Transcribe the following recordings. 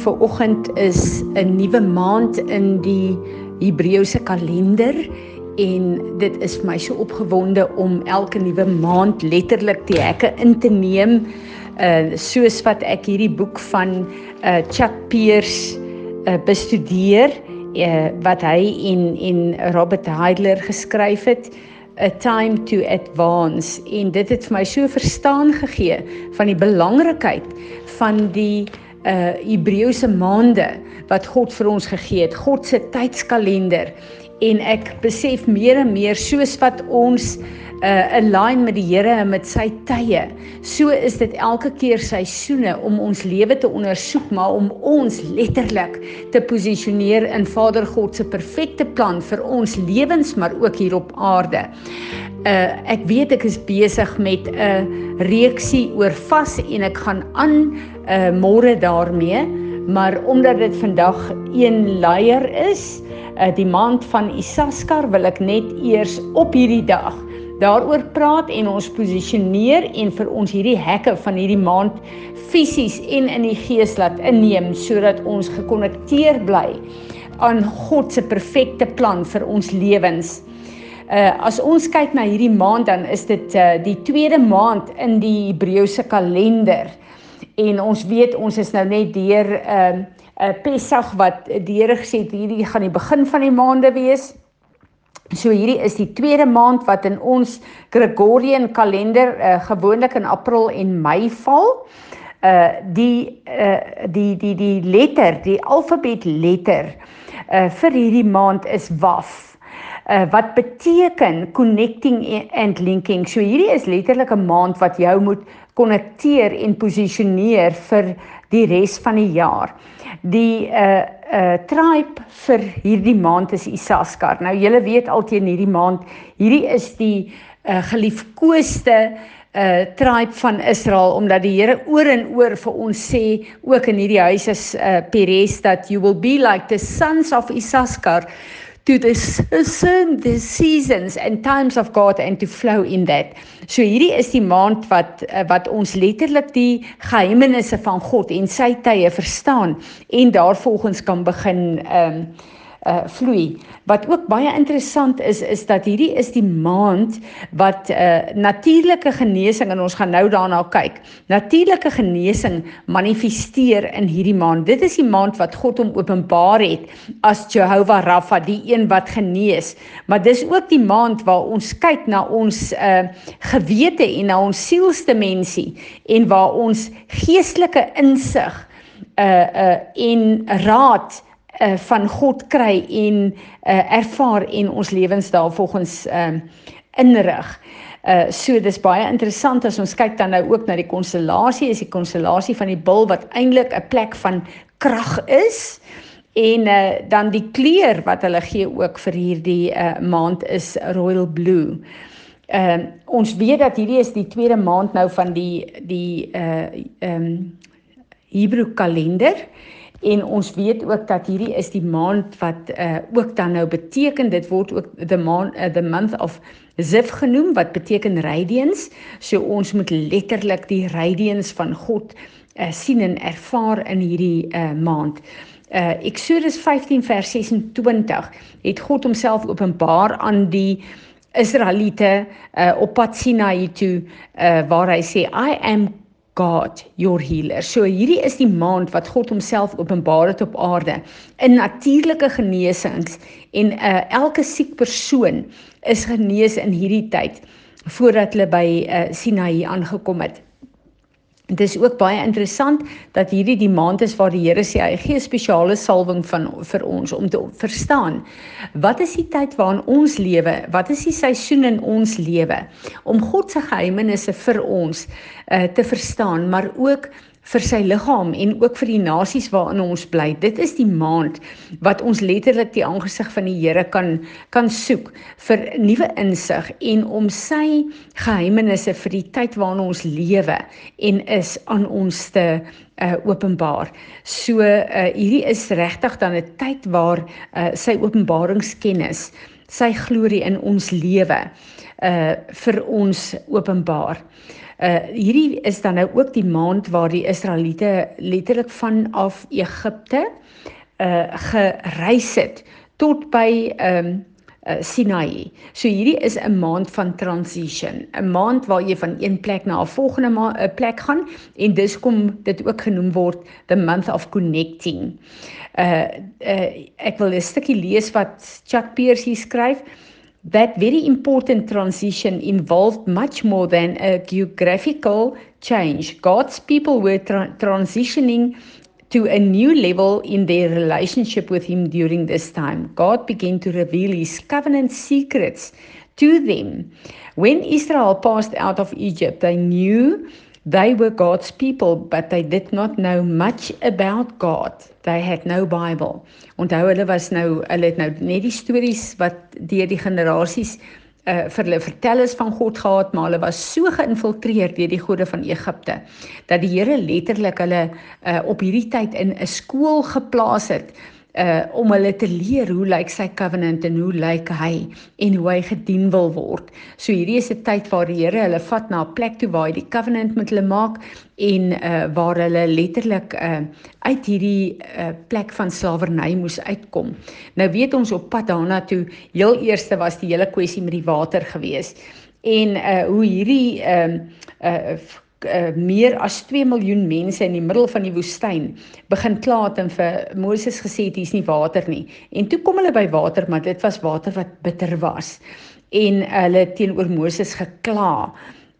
Goeiemôre. Vanoggend is 'n nuwe maand in die Hebreëse kalender en dit is vir my so opgewonde om elke nuwe maand letterlik die hekke in te neem uh soos wat ek hierdie boek van uh Chuck Pierce uh bestudeer uh wat hy en en Robert Heidler geskryf het a time to advance en dit het vir my so verstaan gegee van die belangrikheid van die uh Hebreëse maande wat God vir ons gegee het, God se tydskalender. En ek besef meer en meer soos wat ons uh align met die Here en met sy tye. So is dit elke keer seisoene om ons lewe te ondersoek, maar om ons letterlik te posisioneer in Vader God se perfekte plan vir ons lewens, maar ook hier op aarde. Uh ek weet ek is besig met 'n uh, reeksie oor vas en ek gaan aan uh môre daarmee, maar omdat dit vandag een leier is, uh die maand van Isaskar wil ek net eers op hierdie dag daaroor praat en ons posisioneer en vir ons hierdie hekke van hierdie maand fisies en in die gees laat inneem sodat ons gekonnekteer bly aan God se perfekte plan vir ons lewens. Uh as ons kyk na hierdie maand dan is dit uh die tweede maand in die Hebreëse kalender. En ons weet ons is nou net deur uh uh Pessach wat die Here gesê het hierdie gaan die begin van die maande wees. So hierdie is die tweede maand wat in ons Gregorian kalender uh, gewoonlik in April en Mei val. Uh die uh die die die letter, die alfabet letter uh vir hierdie maand is Waf. Uh wat beteken connecting and linking. So hierdie is letterlik 'n maand wat jou moet konnekteer en posisioneer vir die res van die jaar. Die uh uh tribe vir hierdie maand is Isaskar. Nou julle weet alteen hierdie maand, hierdie is die uh geliefkoeste uh tribe van Israel omdat die Here oor en oor vir ons sê ook in hierdie huis is uh Peres dat you will be like the sons of Isaskar to season the seasons and times of God and to flow in that. So hierdie is die maand wat eh, wat ons letterlik die geheimenisse van God en sy tye verstaan en daarvolgens kan begin ehm um, uh vloei. Wat ook baie interessant is is dat hierdie is die maand wat uh natuurlike genesing en ons gaan nou daarna kyk. Natuurlike genesing manifesteer in hierdie maand. Dit is die maand wat God hom openbaar het as Jehovah Rapha, die een wat genees. Maar dis ook die maand waar ons kyk na ons uh gewete en na ons sielsdimensie en waar ons geestelike insig uh uh en raad uh, van God kry en uh, ervaar en ons lewens daarvolgens ehm uh, inrig. Uh so dis baie interessant as ons kyk dan nou ook na die konstellasie, is die konstellasie van die bil wat eintlik 'n plek van krag is. En uh dan die kleur wat hulle gee ook vir hierdie uh maand is royal blue. Ehm uh, ons weet dat hierdie is die tweede maand nou van die die uh ehm um, Hebreë kalender. En ons weet ook dat hierdie is die maand wat uh ook dan nou beteken dit word ook the month uh, the month of Zif genoem wat beteken radiance. So ons moet letterlik die radiance van God uh sien en ervaar in hierdie uh maand. Uh Exodus 15 vers 26 het God homself openbaar aan die Israeliete uh op pad Sinai toe uh waar hy sê I am God your healer. So hierdie is die maand wat God homself openbaar het op aarde in natuurlike genesings en uh, elke siek persoon is genees in hierdie tyd voordat hulle by uh, Sinai aangekom het. Dit is ook baie interessant dat hierdie die maand is waar die Here sê hy gee spesiale salwing van vir ons om te verstaan wat is die tyd waarin ons lewe, wat is die seisoen in ons lewe om God se geheimenisse vir ons uh, te verstaan, maar ook vir sy liggaam en ook vir die nasies waarin ons bly. Dit is die maand wat ons letterlik die aangesig van die Here kan kan soek vir nuwe insig en om sy geheimenisse vir die tyd waarin ons lewe en is aan ons te uh openbaar. So uh hierdie is regtig dan 'n tyd waar uh sy openbaringskennis, sy glorie in ons lewe uh vir ons openbaar. Uh hierdie is dan nou ook die maand waar die Israeliete letterlik vanaf Egipte uh gereis het tot by ehm um, uh, Sinai. So hierdie is 'n maand van transition, 'n maand waar jy van een plek na 'n volgende ma- uh, plek gaan en dis kom dit ook genoem word the month of connecting. Uh, uh ek wil 'n stukkie lees wat Chuck Pierce hier skryf. That very important transition involved much more than a geographical change. God's people were tra- transitioning to a new level in their relationship with Him during this time. God began to reveal His covenant secrets to them. When Israel passed out of Egypt, they knew they were God's people, but they did not know much about God. They had no Bible. Onthou hulle was nou hulle het nou net die stories wat deur die generasies uh vir hulle vertel is van God gehad, maar hulle was so geïnfiltreer deur die gode van Egipte dat die Here letterlik hulle uh op hierdie tyd in 'n skool geplaas het uh om hulle te leer hoe lyk sy covenant en hoe lyk hy en hoe hy gedien wil word. So hierdie is 'n tyd waar die Here hulle vat na 'n plek toe waar hy die covenant met hulle maak en uh waar hulle letterlik uh uit hierdie uh plek van slawerny moes uitkom. Nou weet ons op pad daarna toe, heel eerste was die hele kwessie met die water gewees en uh hoe hierdie ehm uh, uh uh, meer as 2 miljoen mense in die middel van die woestyn begin kla het en vir Moses gesê het hier's nie water nie. En toe kom hulle by water, maar dit was water wat bitter was. En hulle teenoor Moses gekla.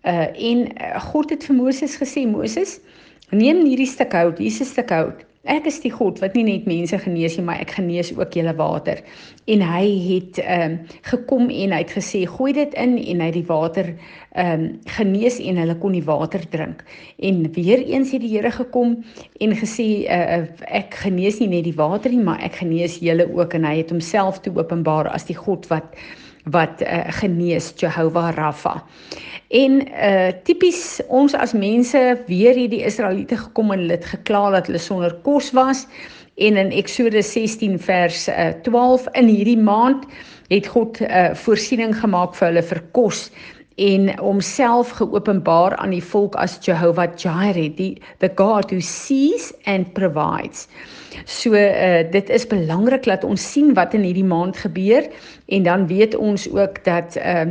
Uh en God het vir Moses gesê Moses, neem hierdie stuk hout, hier's 'n stuk hout. Ek is die God wat nie net mense genees nie, maar ek genees ook julle water. En hy het ehm um, gekom en hy het gesê gooi dit in en hy het die water ehm um, genees en hulle kon die water drink. En weer eens het die Here gekom en gesê uh, ek genees nie net die water nie, maar ek genees julle ook en hy het homself toe openbaar as die God wat wat uh, genees Jehovah Rapha. En uh tipies ons as mense weer hierdie Israeliete gekom en hulle het gekla dat hulle sonder kos was en in Eksodus 16 vers uh, 12 in hierdie maand het God uh voorsiening gemaak vir hulle vir kos en homself geopenbaar aan die volk as Jehovah Jireh, die the God who sees and provides. So uh dit is belangrik dat ons sien wat in hierdie maand gebeur en dan weet ons ook dat uh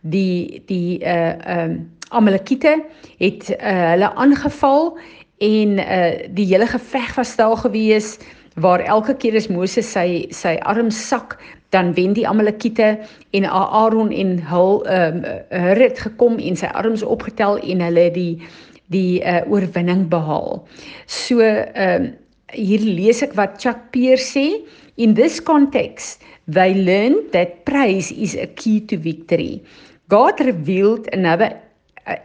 die die uh um Amalekiete het uh hulle aangeval en uh die hele geveg was daar gewees waar elke keer as Moses sy sy arm sak dan wen die Amalekiete en Aaron en hul um hulle het gekom en sy arms opgetel en hulle die die uh oorwinning behaal. So um hier lees ek wat Chuck Pierce sê in this context they learned that praise is a key to victory. God revealed another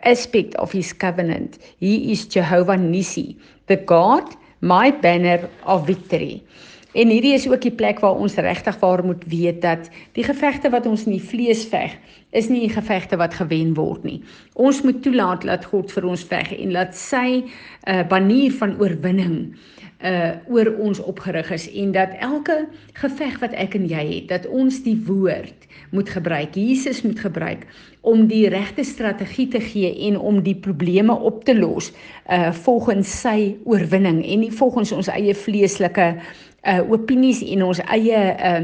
aspect of his covenant. He is Jehovah Nissi, the God, my banner of victory. En hierdie is ook die plek waar ons regtig waar moet weet dat die gevegte wat ons in die vlees veg, is nie die gevegte wat gewen word nie. Ons moet toelaat dat God vir ons veg en laat sy 'n uh, banier van oorwinning uh oor ons opgerig is en dat elke geveg wat ek en jy het, dat ons die woord moet gebruik. Jesus moet gebruik om die regte strategie te gee en om die probleme op te los uh volgens sy oorwinning en nie volgens ons eie vleeslike uh opinies en ons eie uh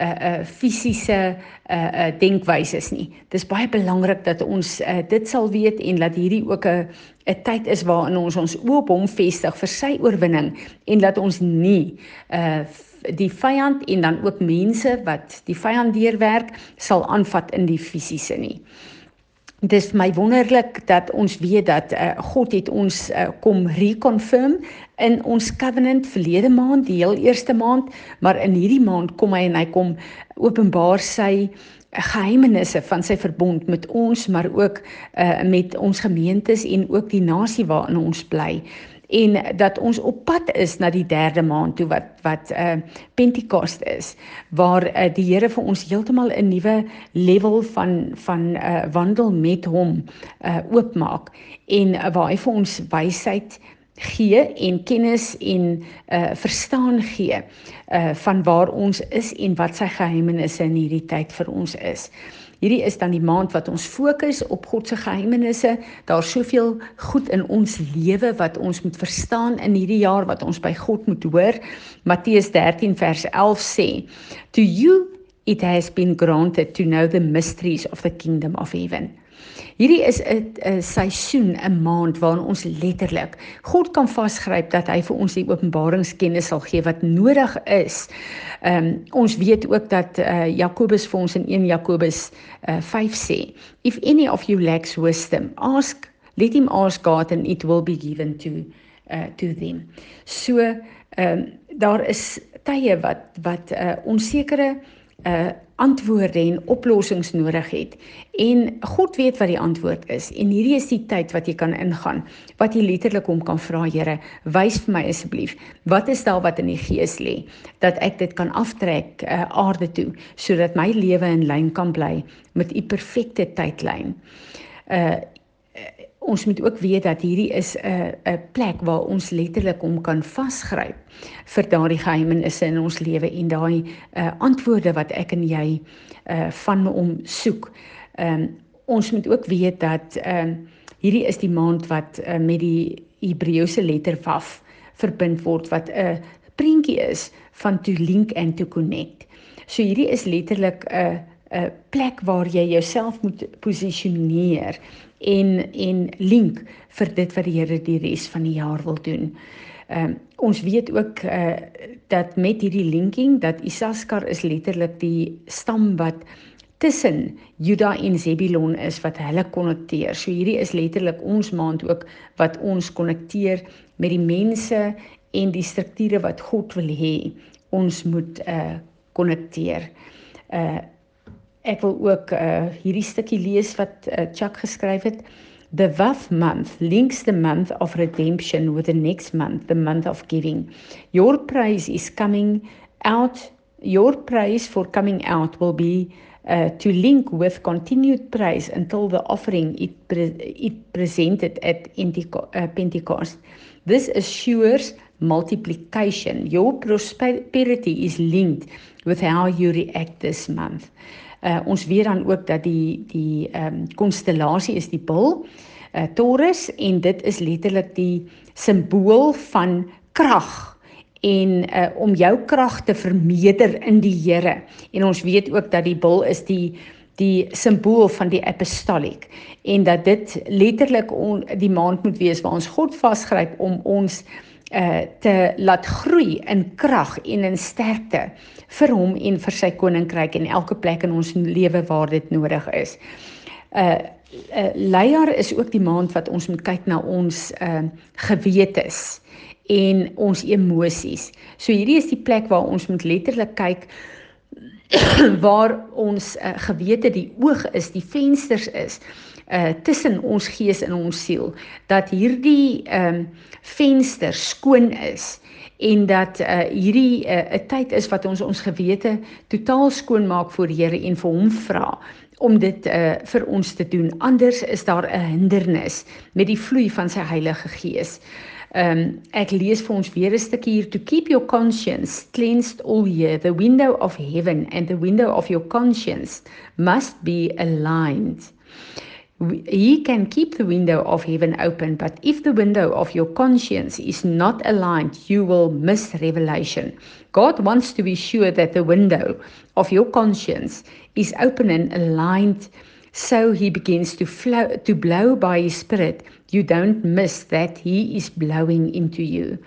uh uh fisiese uh uh denkwyses nie. Dis baie belangrik dat ons uh dit sal weet en dat hierdie ook 'n 'n tyd is waarin ons ons oop hom vestig vir sy oorwinning en dat ons nie uh die vyand en dan ook mense wat die vyand deurwerk sal aanvat in die fisiese nie. Dis my wonderlik dat ons weet dat uh, God het ons uh, kom reconfirm in ons covenant verlede maand, die heel eerste maand, maar in hierdie maand kom hy en hy kom openbaar sy geheimenisse van sy verbond met ons maar ook uh, met ons gemeentes en ook die nasie waarin ons bly en dat ons op pad is na die derde maand toe wat wat uh Pentekoste is waar uh, die Here vir ons heeltemal 'n nuwe level van van uh wandel met hom uh oopmaak en uh, waar hy vir ons wysheid gee en kennis en uh verstaan gee uh van waar ons is en wat sy geheimenisse in hierdie tyd vir ons is. Hierdie is dan die maand wat ons fokus op God se geheimenisse. Daar's soveel goed in ons lewe wat ons moet verstaan in hierdie jaar wat ons by God moet hoor. Matteus 13 vers 11 sê: "To you it has been granted to know the mysteries of the kingdom of heaven." Hierdie is 'n seisoen, 'n maand waarin ons letterlik God kan vasgryp dat hy vir ons die openbaringskennis sal gee wat nodig is. Ehm um, ons weet ook dat uh, Jakobus vir ons in 1 Jakobus uh, 5 sê, if any of you lacks wisdom, ask let him ask God and it will be given to uh, to them. So ehm um, daar is tye wat wat 'n uh, onsekere uh antwoorde en oplossings nodig het. En God weet wat die antwoord is. En hierdie is die tyd wat jy kan ingaan. Wat jy letterlik hom kan vra, Here, wys vir my asseblief, wat is daar wat in die gees lê dat ek dit kan aftrek uh aarde toe sodat my lewe in lyn kan bly met u perfekte tydlyn. Uh ons moet ook weet dat hierdie is 'n 'n plek waar ons letterlik hom kan vasgryp vir daardie geheimenisse in ons lewe en daai uh, antwoorde wat ek en jy uh, van hom soek. Ehm um, ons moet ook weet dat ehm um, hierdie is die maand wat uh, met die Hebreëse letter Waf verbind word wat 'n uh, prentjie is van to link and to connect. So hierdie is letterlik 'n uh, 'n plek waar jy jouself moet posisioneer en en link vir dit wat die Here die res van die jaar wil doen. Ehm uh, ons weet ook uh dat met hierdie linking dat Isaskar is letterlik die stam wat tussen Juda en Zebulon is wat hulle konnekteer. So hierdie is letterlik ons maand ook wat ons konnekteer met die mense en die strukture wat God wil hê ons moet uh konnekteer. Uh Ek wil ook uh hierdie stukkie lees wat uh, Chuck geskryf het. The Wath month links the month of redemption with the next month, the month of giving. Your praise is coming out. Your praise for coming out will be uh, to link with continued praise until the offering it, pre it presented at uh, Pentecost. This assures multiplication. Your prosperity is linked with how you react this month. Uh ons weet dan ook dat die die ehm um, konstellasie is die bul uh Taurus en dit is letterlik die simbool van krag en uh om jou krag te vermeerder in die Here. En ons weet ook dat die bul is die die simbool van die apostolic en dat dit letterlik on, die maand moet wees waar ons God vasgryp om ons uh te laat groei in krag en in sterkte vir hom en vir sy koninkryk en elke plek in ons lewe waar dit nodig is. Uh uh leier is ook die maand wat ons moet kyk na ons uh gewetes en ons emosies. So hierdie is die plek waar ons moet letterlik kyk waar ons uh, gewete die oog is, die vensters is uh tussen ons gees en ons siel dat hierdie ehm uh, venster skoon is en dat uh hierdie 'n uh, tyd is wat ons ons gewete totaal skoon maak voor Here en vir hom vra om dit uh vir ons te doen anders is daar 'n hindernis met die vloei van sy Heilige Gees. Um ek lees vir ons weer 'n stukkie hier to keep your conscience cleansed all year the window of heaven and the window of your conscience must be aligned. He can keep the window of heaven open, but if the window of your conscience is not aligned, you will miss revelation. God wants to be sure that the window of your conscience is open and aligned so he begins to flow to blow by his spirit you don't miss that he is blowing into you.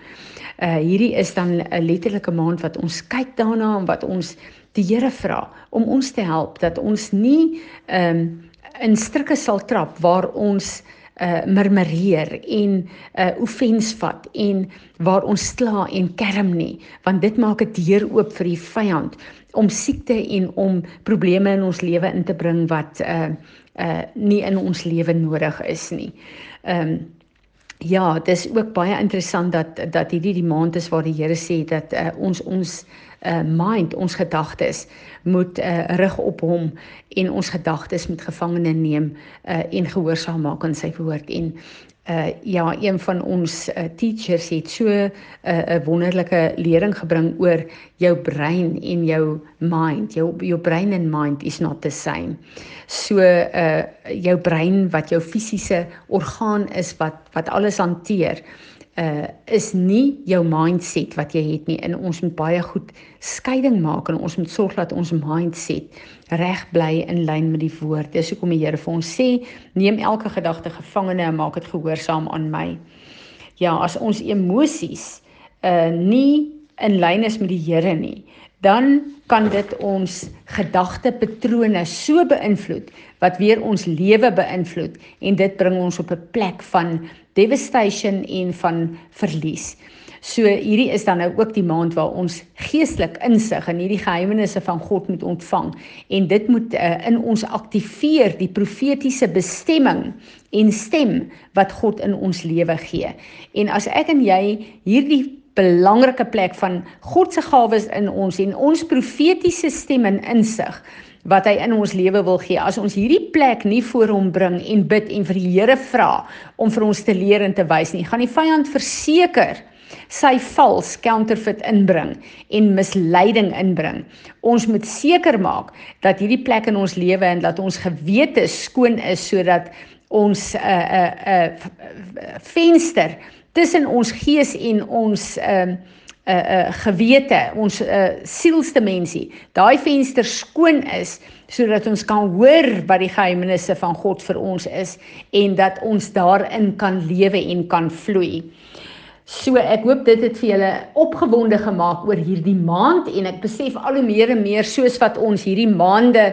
Uh hierdie is dan 'n letterlike maand wat ons kyk daarna en wat ons die Here vra om ons te help dat ons nie ehm um, in strikke sal trap waar ons uh murmureer en uh offens vat en waar ons kla en kerm nie want dit maak 'n deur oop vir die vyand om siekte en om probleme in ons lewe in te bring wat uh uh nie in ons lewe nodig is nie. Ehm um, ja, dis ook baie interessant dat dat hierdie die maand is waar die Here sê dat uh, ons ons mind, ons gedagtes moet uh rig op hom en ons gedagtes moet gevangene neem uh en gehoorsaam maak aan sy woord en uh ja, een van ons uh, teachers het so 'n uh, wonderlike lering gebring oor jou brein en jou mind. Jou jou brein en mind is not the same. So uh jou brein wat jou fisiese orgaan is wat wat alles hanteer uh is nie jou mindset wat jy het nie. En ons moet baie goed skeiding maak en ons moet sorg dat ons mindset reg bly in lyn met die woord. Dis hoekom die Here vir ons sê, neem elke gedagte gevangene en maak dit gehoorsaam aan my. Ja, as ons emosies uh nie in lyn is met die Here nie, dan kan dit ons gedagtepatrone so beïnvloed wat weer ons lewe beïnvloed en dit bring ons op 'n plek van devastation en van verlies. So hierdie is dan nou ook die maand waar ons geestelik insig in hierdie geheimenisse van God moet ontvang en dit moet uh, in ons aktiveer die profetiese bestemming en stem wat God in ons lewe gee. En as ek en jy hierdie belangrike plek van God se gawes in ons en ons profetiese stem en insig wat hy in ons lewe wil gee. As ons hierdie plek nie voor hom bring en bid en vir die Here vra om vir ons te leer en te wys nie, gaan die vyand verseker sy vals counterfeit inbring en misleiding inbring. Ons moet seker maak dat hierdie plek in ons lewe en dat ons gewete skoon is sodat ons 'n uh, 'n uh, 'n uh, venster tussen ons gees en ons ehm uh, uh, uh, gewete, ons uh, sielsdimensie, daai venster skoon is sodat ons kan hoor wat die geheimenisse van God vir ons is en dat ons daarin kan lewe en kan vloei. So ek hoop dit het vir julle opgewonde gemaak oor hierdie maand en ek besef al hoe meer en meer soos wat ons hierdie maande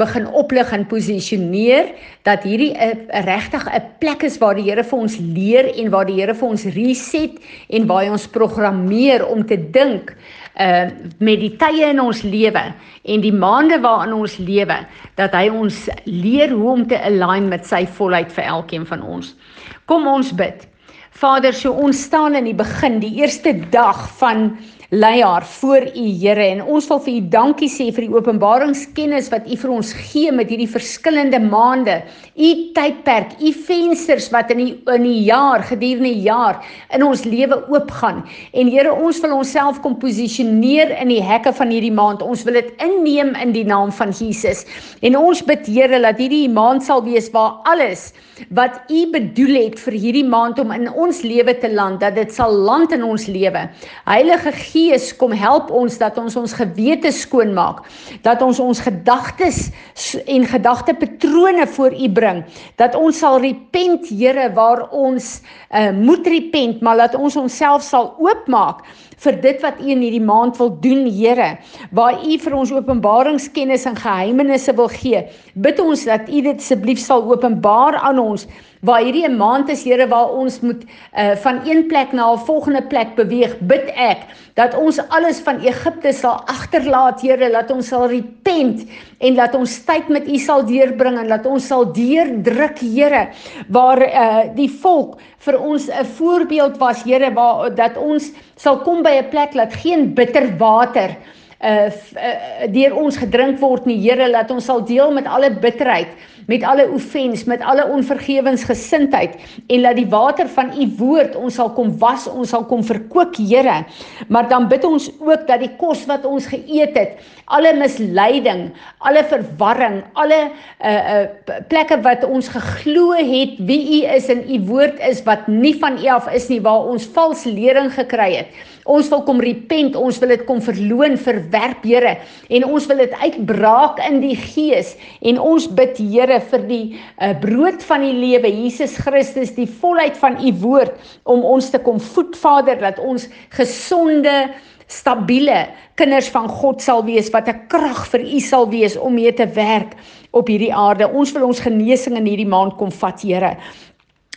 begin oplig en posisioneer dat hierdie 'n regtig 'n plek is waar die Here vir ons leer en waar die Here vir ons reset en waar hy ons programmeer om te dink uh met die tye in ons lewe en die maande waarin ons lewe dat hy ons leer hoe om te align met sy volheid vir elkeen van ons. Kom ons bid. Vader, so ons staan in die begin, die eerste dag van leier voor u Here en ons wil vir u dankie sê vir die openbaringskennis wat u vir ons gee met hierdie verskillende maande. U tydperk, u vensters wat in die in die jaar gedurende die jaar in ons lewe oopgaan. En Here, ons wil onsself kom posisioneer in die hekke van hierdie maand. Ons wil dit inneem in die naam van Jesus. En ons bid Here dat hierdie maand sal wees waar alles wat u bedoel het vir hierdie maand om in ons lewe te land, dat dit sal land in ons lewe. Heilige Gees, kom help ons dat ons ons gewete skoon maak, dat ons ons gedagtes en gedagtepatrone voor u bring, dat ons sal repent, Here, waar ons uh, moet repent, maar dat ons onsself sal oopmaak vir dit wat U in hierdie maand wil doen, Here, waar U vir ons openbaringskennis en geheimenisse wil gee. Bid ons dat U dit asseblief sal openbaar aan ons waar hierdie 'n maand is Here waar ons moet uh, van een plek na 'n volgende plek beweeg bid ek dat ons alles van Egipte sal agterlaat Here dat ons sal repent en dat ons tyd met U sal deurbring en dat ons sal deurdruk Here waar uh, die volk vir ons 'n voorbeeld was Here waar dat ons sal kom by 'n plek dat geen bitter water uh, uh deur ons gedrink word nie Here laat ons sal deel met alle bitterheid met alle offens, met alle onvergewensgesindheid en laat die water van u woord ons sal kom was, ons sal kom verkoop, Here. Maar dan bid ons ook dat die kos wat ons geëet het, alle misleiding, alle verwarring, alle uh uh plekke wat ons geglo het wie u is en u woord is wat nie van u af is nie, waar ons vals lering gekry het. Ons wil kom repent, ons wil dit kom verloon, verwerp, Here, en ons wil dit uitbraak in die gees. En ons bid Here vir die uh, brood van die lewe, Jesus Christus, die volheid van u woord om ons te kom voed, Vader, dat ons gesonde stabiele kinders van God sal wees wat 'n krag vir u sal wees om mee te werk op hierdie aarde. Ons wil ons genesing in hierdie maand kom vat, Here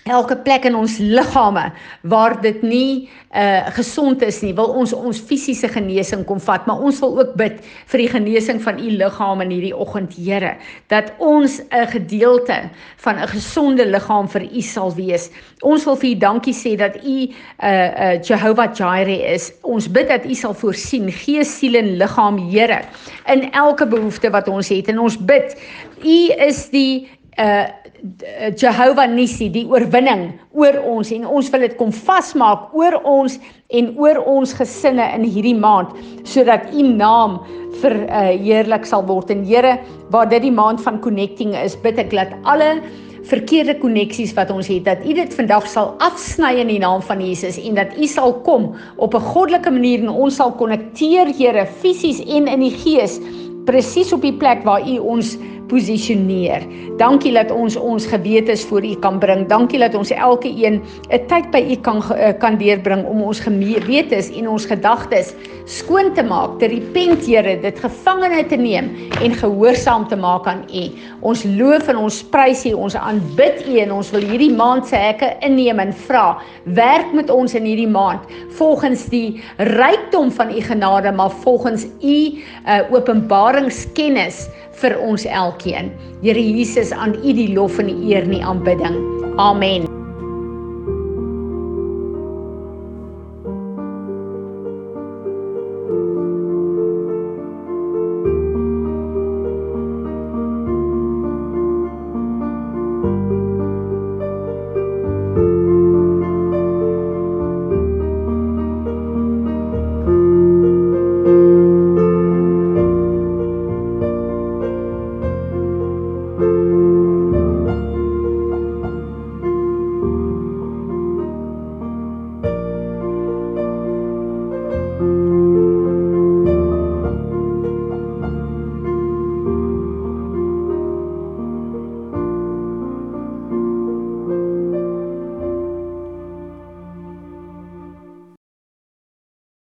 elke plek in ons liggame waar dit nie uh gesond is nie wil ons ons fisiese genesing kom vat maar ons wil ook bid vir die genesing van u liggaam in hierdie oggend Here dat ons 'n gedeelte van 'n gesonde liggaam vir u sal wees. Ons wil vir u dankie sê dat u uh uh Jehovah Jireh is. Ons bid dat u sal voorsien gees siel en liggaam Here in elke behoefte wat ons het. En ons bid u is die uh Jehovah Nissi, die oorwinning oor ons en ons wil dit kom vasmaak oor ons en oor ons gesinne in hierdie maand sodat u naam verheerlik uh, sal word. En Here waar dit die maand van connecting is bid ek dat alle verkeerde koneksies wat ons het dat u dit vandag sal afsny in die naam van Jesus en dat u sal kom op 'n goddelike manier en ons sal konnekteer Here fisies en in die gees presies op die plek waar u ons posisioneer. Dankie dat ons ons gewetes voor U kan bring. Dankie dat ons elke een 'n tyd by U kan eh, kan deurbring om ons gewetes en ons gedagtes skoon te maak, te repent, Here, dit gevangene te neem en gehoorsaam te maak aan U. Ons loof en ons prys U, ons aanbid U en ons wil hierdie maand se hekke inneem en vra, werk met ons in hierdie maand volgens die rykdom van U genade, maar volgens U uh, openbaringskennis vir ons elkeen. Here Jesus, aan U die lof en die eer en die aanbidding. Amen.